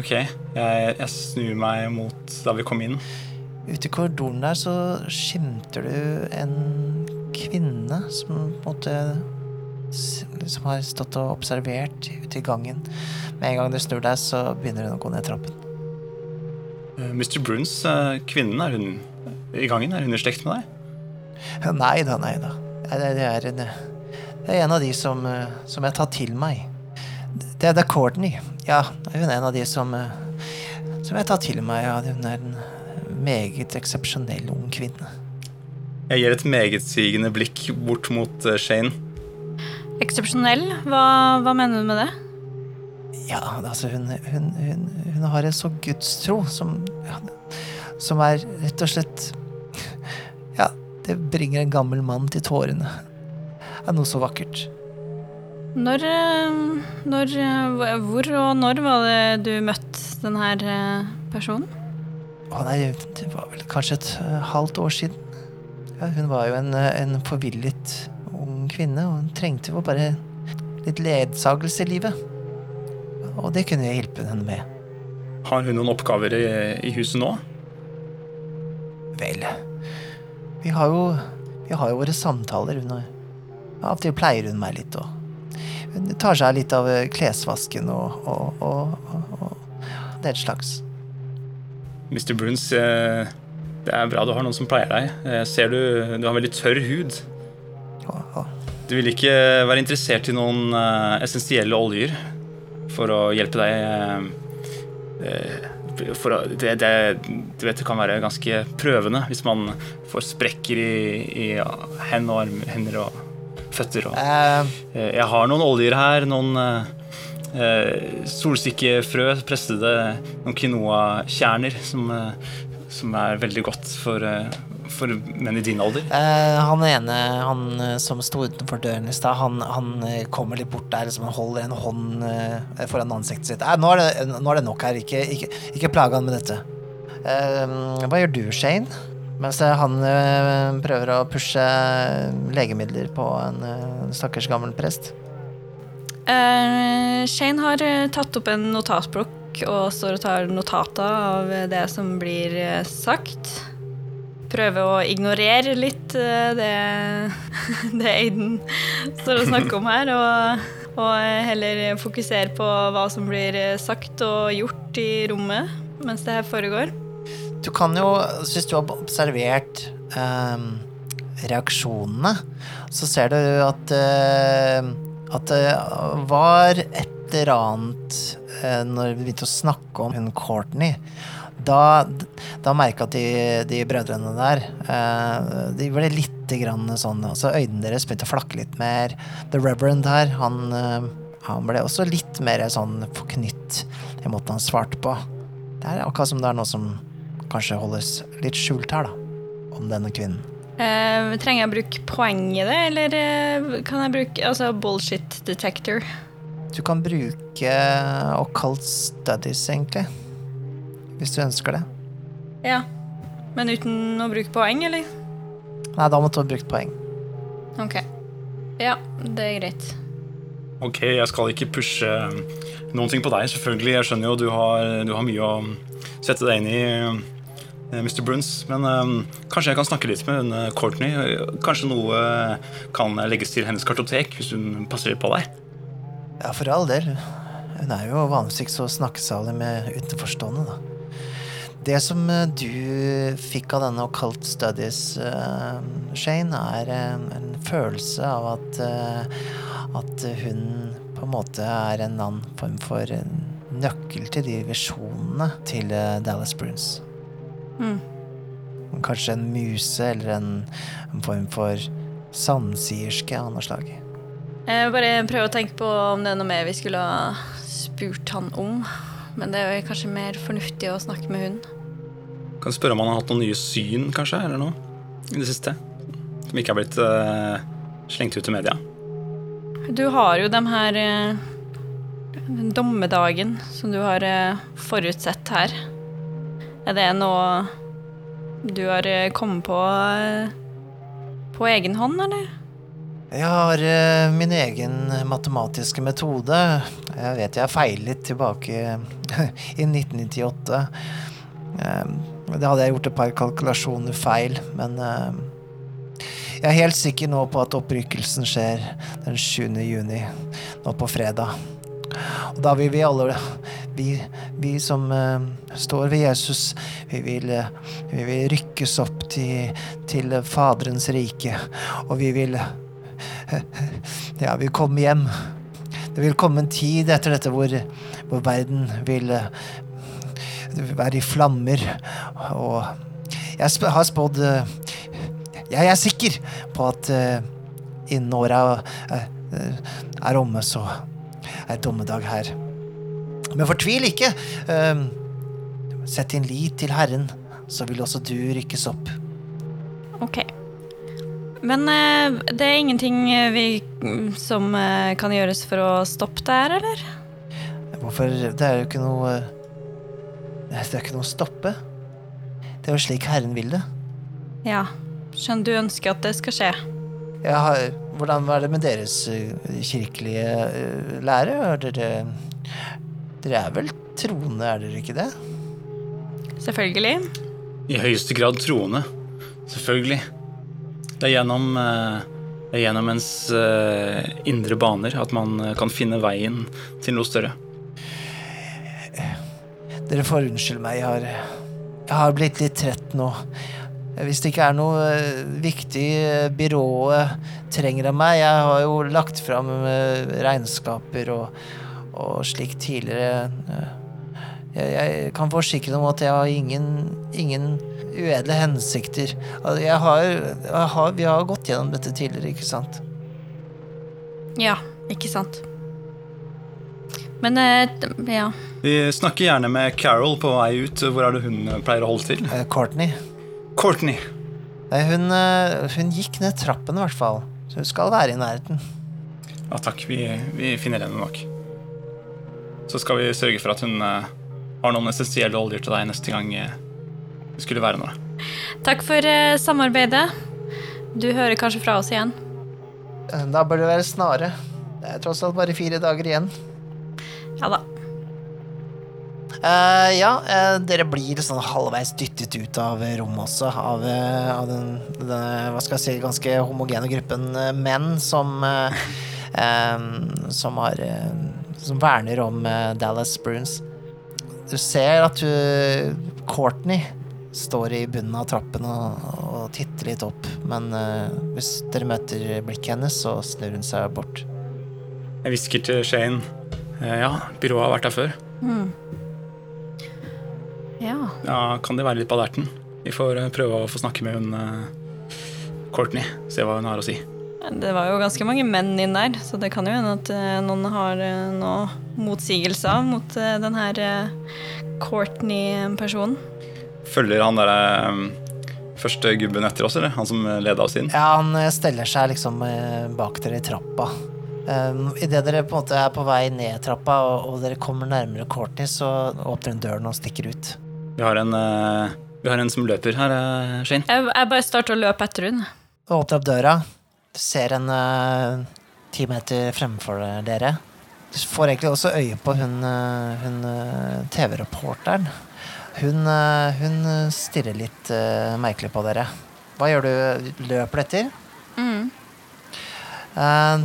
Ok, jeg, jeg snur meg mot da vi kom inn. Ute i korridoren der så skimter du en kvinne som på en måte Som har stått og observert ute i gangen. Med en gang du snur deg, så begynner hun å gå ned trappen. Eh, Mr. Bruns, eh, kvinnen, er hun i gangen? Er hun i slekt med deg? Nei da, nei da. Det, det, er, en, det er en av de som, eh, som jeg tar til meg. Det, er da Courtney. Ja, hun er en av de som, eh, som jeg tar til meg. Ja, hun er en meget eksepsjonell ung kvinne. Jeg gir et megetsigende blikk bort mot eh, Shane. Eksepsjonell? Hva, hva mener du med det? Ja, altså hun, hun, hun, hun har en så gudstro som ja, Som er rett og slett Ja, det bringer en gammel mann til tårene. Er noe så vakkert. Når, eh, når eh, Hvor og når var det du møtte denne eh, personen? Å nei, det var vel kanskje et halvt år siden. Ja, hun var jo en, en forvillet ung kvinne, og hun trengte jo bare litt ledsagelse i livet. Og det kunne jeg hjelpe henne med. Har hun noen oppgaver i, i huset nå? Vel, vi har jo, vi har jo våre samtaler. Hun har, av og til pleier hun meg litt, og hun tar seg litt av eh, klesvasken og, og, og, og, den slags. Mr. Bruns, eh, det er bra du har noen som pleier deg. Jeg ser du, du har veldig tørr hud. Du vil ikke være interessert i noen eh, essensielle oljer for å hjelpe deg for det, det, du vet det kan være ganske prøvende hvis man får sprekker i, i hender og, armer, hender og føtter. Og, Eh, Jeg har noen oljer her, noen uh, eh, solsikkefrø, pressede, noen quinoa-kjerner som, som er veldig godt for, for menn i din alder. han ene han som sto utenfor døren i stad, han, han kommer litt bort der liksom, han holder en hånd foran ansiktet sitt. Nå, er det, nå er det nok her, ikke, ikke, ikke plag han med dette. Hva gjør du, Shane? Mens han eh, prøver å pushe legemidler på en eh, stakkars gammel prest. Uh, Shane har tatt opp en notatblokk og står og tar notater av det som blir sagt. Prøver å ignorere litt det, det Aiden står og snakker om her, og, og heller fokusere på hva som blir sagt og gjort i rommet mens det her foregår. Du kan jo, hvis du har observert ehm, reaksjonene, så ser du at eh, at det var et eller annet eh, når vi begynte å snakke om hun Courtney. Da, da merka de, de brødrene der eh, De ble litt grann sånn altså Øynene deres begynte å flakke litt mer. The Reverend her, han, eh, han ble også litt mer sånn forknytt i måten han svarte på. Det er akkurat som det er noe som kanskje holdes litt skjult her, da. Om denne kvinnen. Uh, trenger jeg å bruke poeng i det, eller uh, kan jeg bruke altså bullshit detector? Du kan bruke occult studies, egentlig. Hvis du ønsker det. Ja. Men uten å bruke poeng, eller? Nei, da måtte du ha brukt poeng. Ok. Ja, det er greit. Ok, jeg skal ikke pushe noen ting på deg, selvfølgelig. Jeg skjønner jo du har, du har mye å sette deg inn i, eh, Mr. Bruns. Men um, kanskje jeg kan snakke litt med hun eh, Courtney. Kanskje noe kan legges til hennes kartotek, hvis hun passer på deg. Ja, for all del. Hun er jo vanligvis så snakkesalig med utenforstående, da. Det som eh, du fikk av denne occult studies, uh, Shane, er en, en følelse av at, uh, at hun på en måte er en annen form for nøkkel til de visjonene til eh, Dallas Bruns. Mm. Kanskje en muse eller en, en form for sandsierske av noe slag. Jeg bare prøver å tenke på om det er noe mer vi skulle ha spurt han om. Men det er jo kanskje mer fornuftig å snakke med hun. Kan spørre om han har hatt noen nye syn, kanskje, eller noe, i det siste. Som ikke har blitt uh, slengt ut i media. Du har jo dem her uh, Den dommedagen som du har uh, forutsett her. Er det noe du har eh, kommet på eh, på egen hånd, eller? Jeg har uh, min egen matematiske metode. Jeg vet jeg feilet tilbake i 1998. Uh, det hadde jeg gjort et par kalkulasjoner feil, men uh, jeg er helt sikker nå på at opprykkelsen skjer den 7. juni, nå på fredag. Og da vil vi alle, vi, vi som uh, står ved Jesus, vi vil, uh, vi vil rykkes opp til, til Faderens rike, og vi vil ja, vi kommer hjem. Det vil komme en tid etter dette hvor, hvor verden vil eh, være i flammer. Og jeg har spådd Jeg er sikker på at innen åra er omme, så er dommedag her. Men fortvil ikke. Uh, sett din lit til Herren, så vil også du rykkes opp. Ok. Men eh, det er ingenting eh, vi som eh, kan gjøres for å stoppe det her, eller? Hvorfor Det er jo ikke noe Det er ikke noe å stoppe. Det er jo slik Herren vil det. Ja. Skjønner du ønsker at det skal skje? Ja, har, hvordan var det med deres kirkelige lære? Har dere Dere er vel troende, er dere ikke det? Selvfølgelig. I høyeste grad troende. Selvfølgelig. Det er gjennom, eh, det er gjennom ens eh, indre baner at man eh, kan finne veien til noe større. Dere får unnskylde meg, jeg har, jeg har blitt litt trett nå. Hvis det ikke er noe viktig byrået trenger av meg Jeg har jo lagt fram regnskaper og, og slik tidligere. Eh, Jeg, jeg kan forsikre om at jeg har ingen, ingen uedle hensikter. Altså, Jeg har, jeg har, vi har gått gjennom dette tidligere, ikke sant? Ja, ikke sant. Men eh, ja. Vi snakker gjerne med Carol på vei ut. Hvor er det hun pleier å holde til? Eh, Courtney. Courtney. Nei, hun, eh, hun gikk ned trappen i hvert fall. Så hun skal være i nærheten. Ja takk, vi, vi finner henne nok. Så skal vi sørge for at hun eh, har noen essensielle oljer til deg neste gang eh, det skulle være noe. Takk for eh, samarbeidet. Du hører kanskje fra oss igjen. Eh, Da bør det være snare. Det er tross alt bare fire dager igjen. Ja da. Uh, ja, uh, dere blir sånn halvveis dyttet ut av rommet også, av, uh, av den, den, hva skal jeg si, ganske homogene gruppen eh, menn som eh, som har eh, som verner om eh, Dallas Bruins. Du ser at du, Courtney står i bunnen av trappen og, og titter litt opp, men uh, hvis dere møter blikket hennes, så snur hun seg bort. Jeg hvisker til Shane. eh, Ja, byrået har vært her før. Ja. Ja, Kan de være litt på alerten? Vi får eh, prøve å få snakke med hun uh, Courtney. Se hva hun har å si. Det var jo ganske mange menn inn der, så det kan jo hende at eh, noen har noe motsigelse motsigelser mot eh, den her eh, Courtney-personen. Følger han derre eh, første gubben etter oss, eller? Han som leda oss inn? Ja, han eh, steller seg liksom eh, bak dere i trappa. Um, Idet dere på en måte er på vei ned trappa og, og dere kommer nærmere Courtney, så åpner hun døren og stikker ut. Vi har en, eh, vi har en som løper her, eh, Shane. Jeg, jeg bare starter å løpe etter hun. Åpner opp døra. Du ser en eh, ti meter fremfor dere. Du får egentlig også øye på hun, eh, hun eh, TV-reporteren. Hun, hun stirrer litt uh, merkelig på dere. Hva gjør du? Løper du etter? Mm.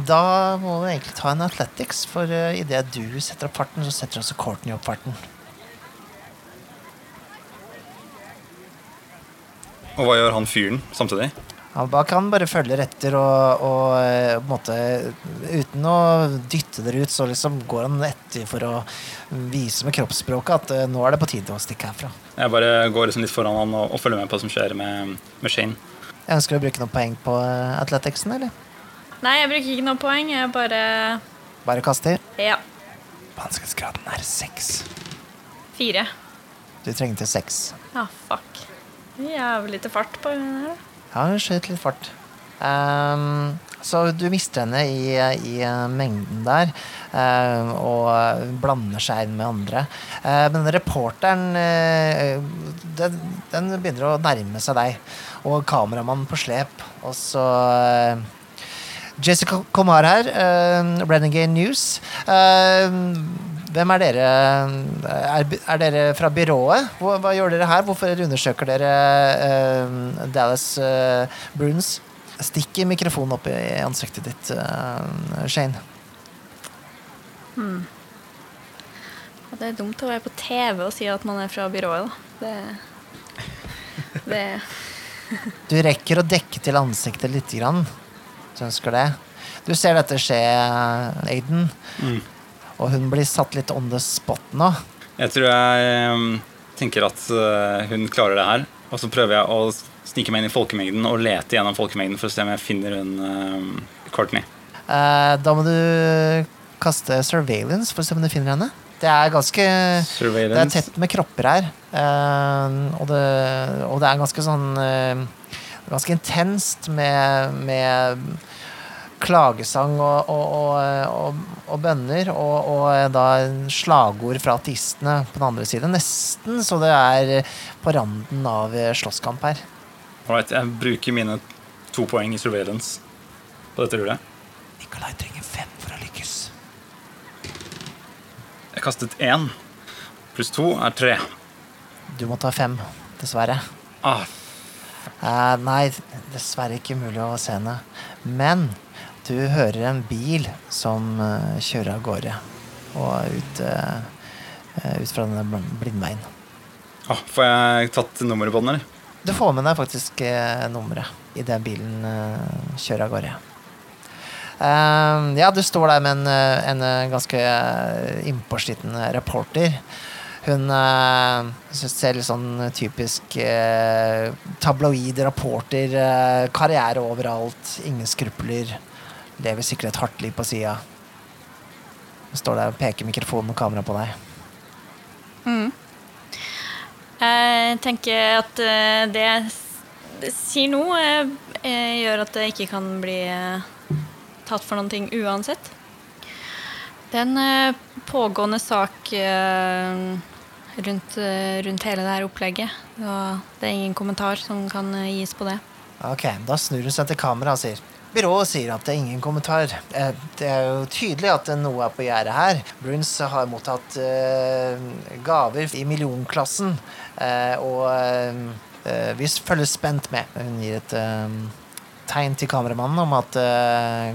Da må du egentlig ta en athletics, for uh, idet du setter opp farten, så setter også Courtney opp farten. Og hva gjør han fyren samtidig? Han bare kan bare følge etter og, og eh, på en måte Uten å dytte dere ut, så liksom går han etter for å vise med kroppsspråket at eh, nå er det på tide å stikke herfra. Jeg bare går liksom litt foran han og, og følger med på hva som skjer med, med Shane. Jeg ønsker å bruke noen poeng på eh, athleticsen, eller? Nei, jeg bruker ikke noen poeng. Jeg bare Bare kaster. Ja. Vanskelighetsgraden er seks. Fire. Du trengte seks. Ja, fuck. Jævlig lite fart på den her. da. Ja, hun skjøt litt fart. Um, så du mister henne i, i eh, mengden der. eh, og blander seg inn med andre. Uh, men reporteren uh, den, den begynner å nærme seg deg. Og kameramannen på slep. Og så Jessica Komar her, uh, Renegade News. Eh, hvem er dere? Er, er dere fra byrået? Hva, hva gjør dere her? Hvorfor undersøker dere uh, Dallas uh, Bruins? Stikk mikrofonen opp i ansiktet ditt, uh, Shane. Hmm. Det er dumt å være på TV og si at man er fra byrået, da. Det, det Du rekker å dekke til ansiktet litt, grann. Du ønsker det. Du ser dette skje, Aiden. Og hun blir satt litt on the spot nå. Jeg tror jeg um, tenker at uh, hun klarer det her. Og så prøver jeg å snike meg inn i folkemengden og lete gjennom folkemengden for å se om jeg finner hun um, Courtney. Eh, da må du kaste surveillance for å se om du finner henne. Det er ganske Det er tett med kropper her. eh, og, det, og det er ganske sånn eh, Ganske intenst med, med klagesang og, og, og, og, bønner. Og, og da slagord fra ateistene på den andre siden. Nesten så det er på randen av eh, slåsskamp her. Alright, jeg bruker mine to poeng i surveillance på dette rullet. Nikolai trenger fem for å lykkes. Jeg kastet én. Pluss to er tre. Du må ta fem, dessverre. Ah, Eh, nei, dessverre ikke mulig å se henne. Men du hører en bil som eh, kjører av gårde. Og ut, eh, ut fra denne bl- blindveien. ah, får jeg tatt nummeret på den, eller? Du får med deg faktisk eh, nummeret idet bilen kjører av gårde. Ja, du står der med en, en ganske innpåsliten reporter. Hun eh, ser litt sånn typisk eh, tabloid reporter. Eh, karriere overalt, ingen skrupler. Lever sikkert et hardt liv på sida. Står der og peker mikrofonen og kamera på deg. Jeg tenker at eh, det jeg sier nå, eh, eh, gjør at det ikke kan bli tatt for noen ting uansett. Det er en pågående sak rundt, rundt hele det her opplegget. Og det er ingen kommentar som kan gis på det. Ok, da snur hun seg til kamera og sier Byrået sier at det er ingen kommentar. Eh, Det er jo tydelig at noe er på gjerdet her. Bruns har mottatt eh, gaver i millionklassen, eh, og vi følger spent med. Hun gir et tegn til kameramannen om at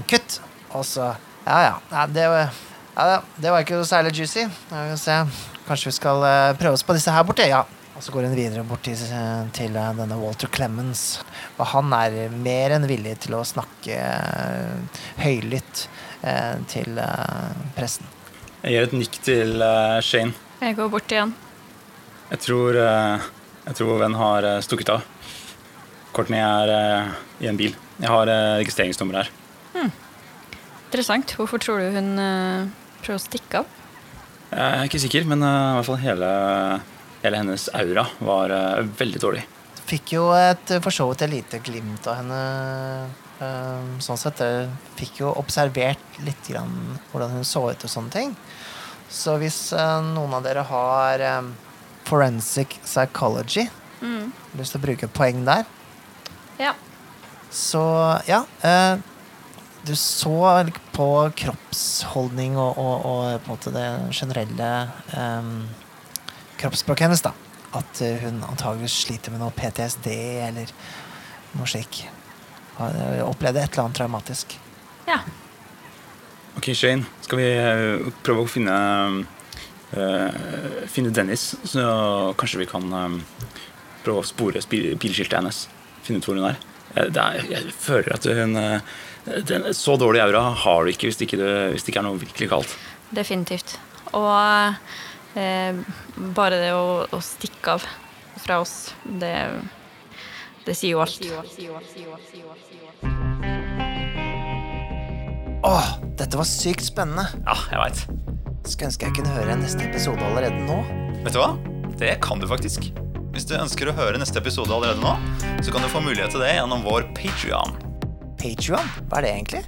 kutt. Og så Ja, ja. det, var, ja det var ikke noe særlig juicy. Kanskje vi skal prøve oss på disse her borte? Ja. Og så går hun videre bort til, til eh, denne Walter Clemens. Og han er mer enn villig til å snakke eh, høylytt eh, til pressen. Jeg gir et nikk til Shane. Jeg går bort igjen. Jeg tror, jeg tror vår venn har stukket av. Courtney er i en bil. Jeg har registreringsnummer her. Interessant. Hvorfor tror du hun prøver å stikke av? Jeg er ikke sikker, men i hvert fall hele, hele hennes aura var eh, veldig dårlig. Fikk jo et for så vidt et lite glimt av henne. eh, sånn sett. Jeg fikk jo observert litt grann hvordan hun så ut og sånne ting. Så hvis eh, noen av dere har eh, forensic psychology, lyst til å bruke poeng der, Ja. Så ja. Eh, du så på kroppsholdning og, og, og på en måte det generelle eh, kroppsspråket hennes, da. At eh, hun antageligvis sliter med noe PTSD eller noe slik. Har eh, opplevd et eller annet traumatisk. ja. Ok, Shane, skal vi eh, prøve å finne uh, Finne Dennis, så kanskje vi kan eh, prøve å spore bilskiltet hennes. Finne ut hvor hun er. Det er jeg føler at hun den, Så dårlig aura har du ikke hvis det ikke, hvis det ikke er noe virkelig galt. Definitivt. Og bare det å, å stikke av fra oss, det, det sier jo alt. Åh, dette var sykt spennende. Ja, jeg veit. Skulle ønske jeg kunne høre neste episode allerede nå. Vet du hva? Det kan du faktisk. Hvis du ønsker å høre neste episode allerede nå, så kan du få mulighet til det gjennom vår Patrion. Patrion, hva er det egentlig?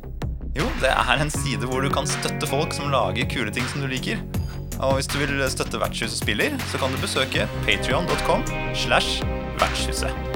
Jo, det er en side hvor du kan støtte folk som lager kule ting som du liker. Og hvis du vil støtte Vertshuset spiller, så kan du besøke patrion.com slash vertshuset.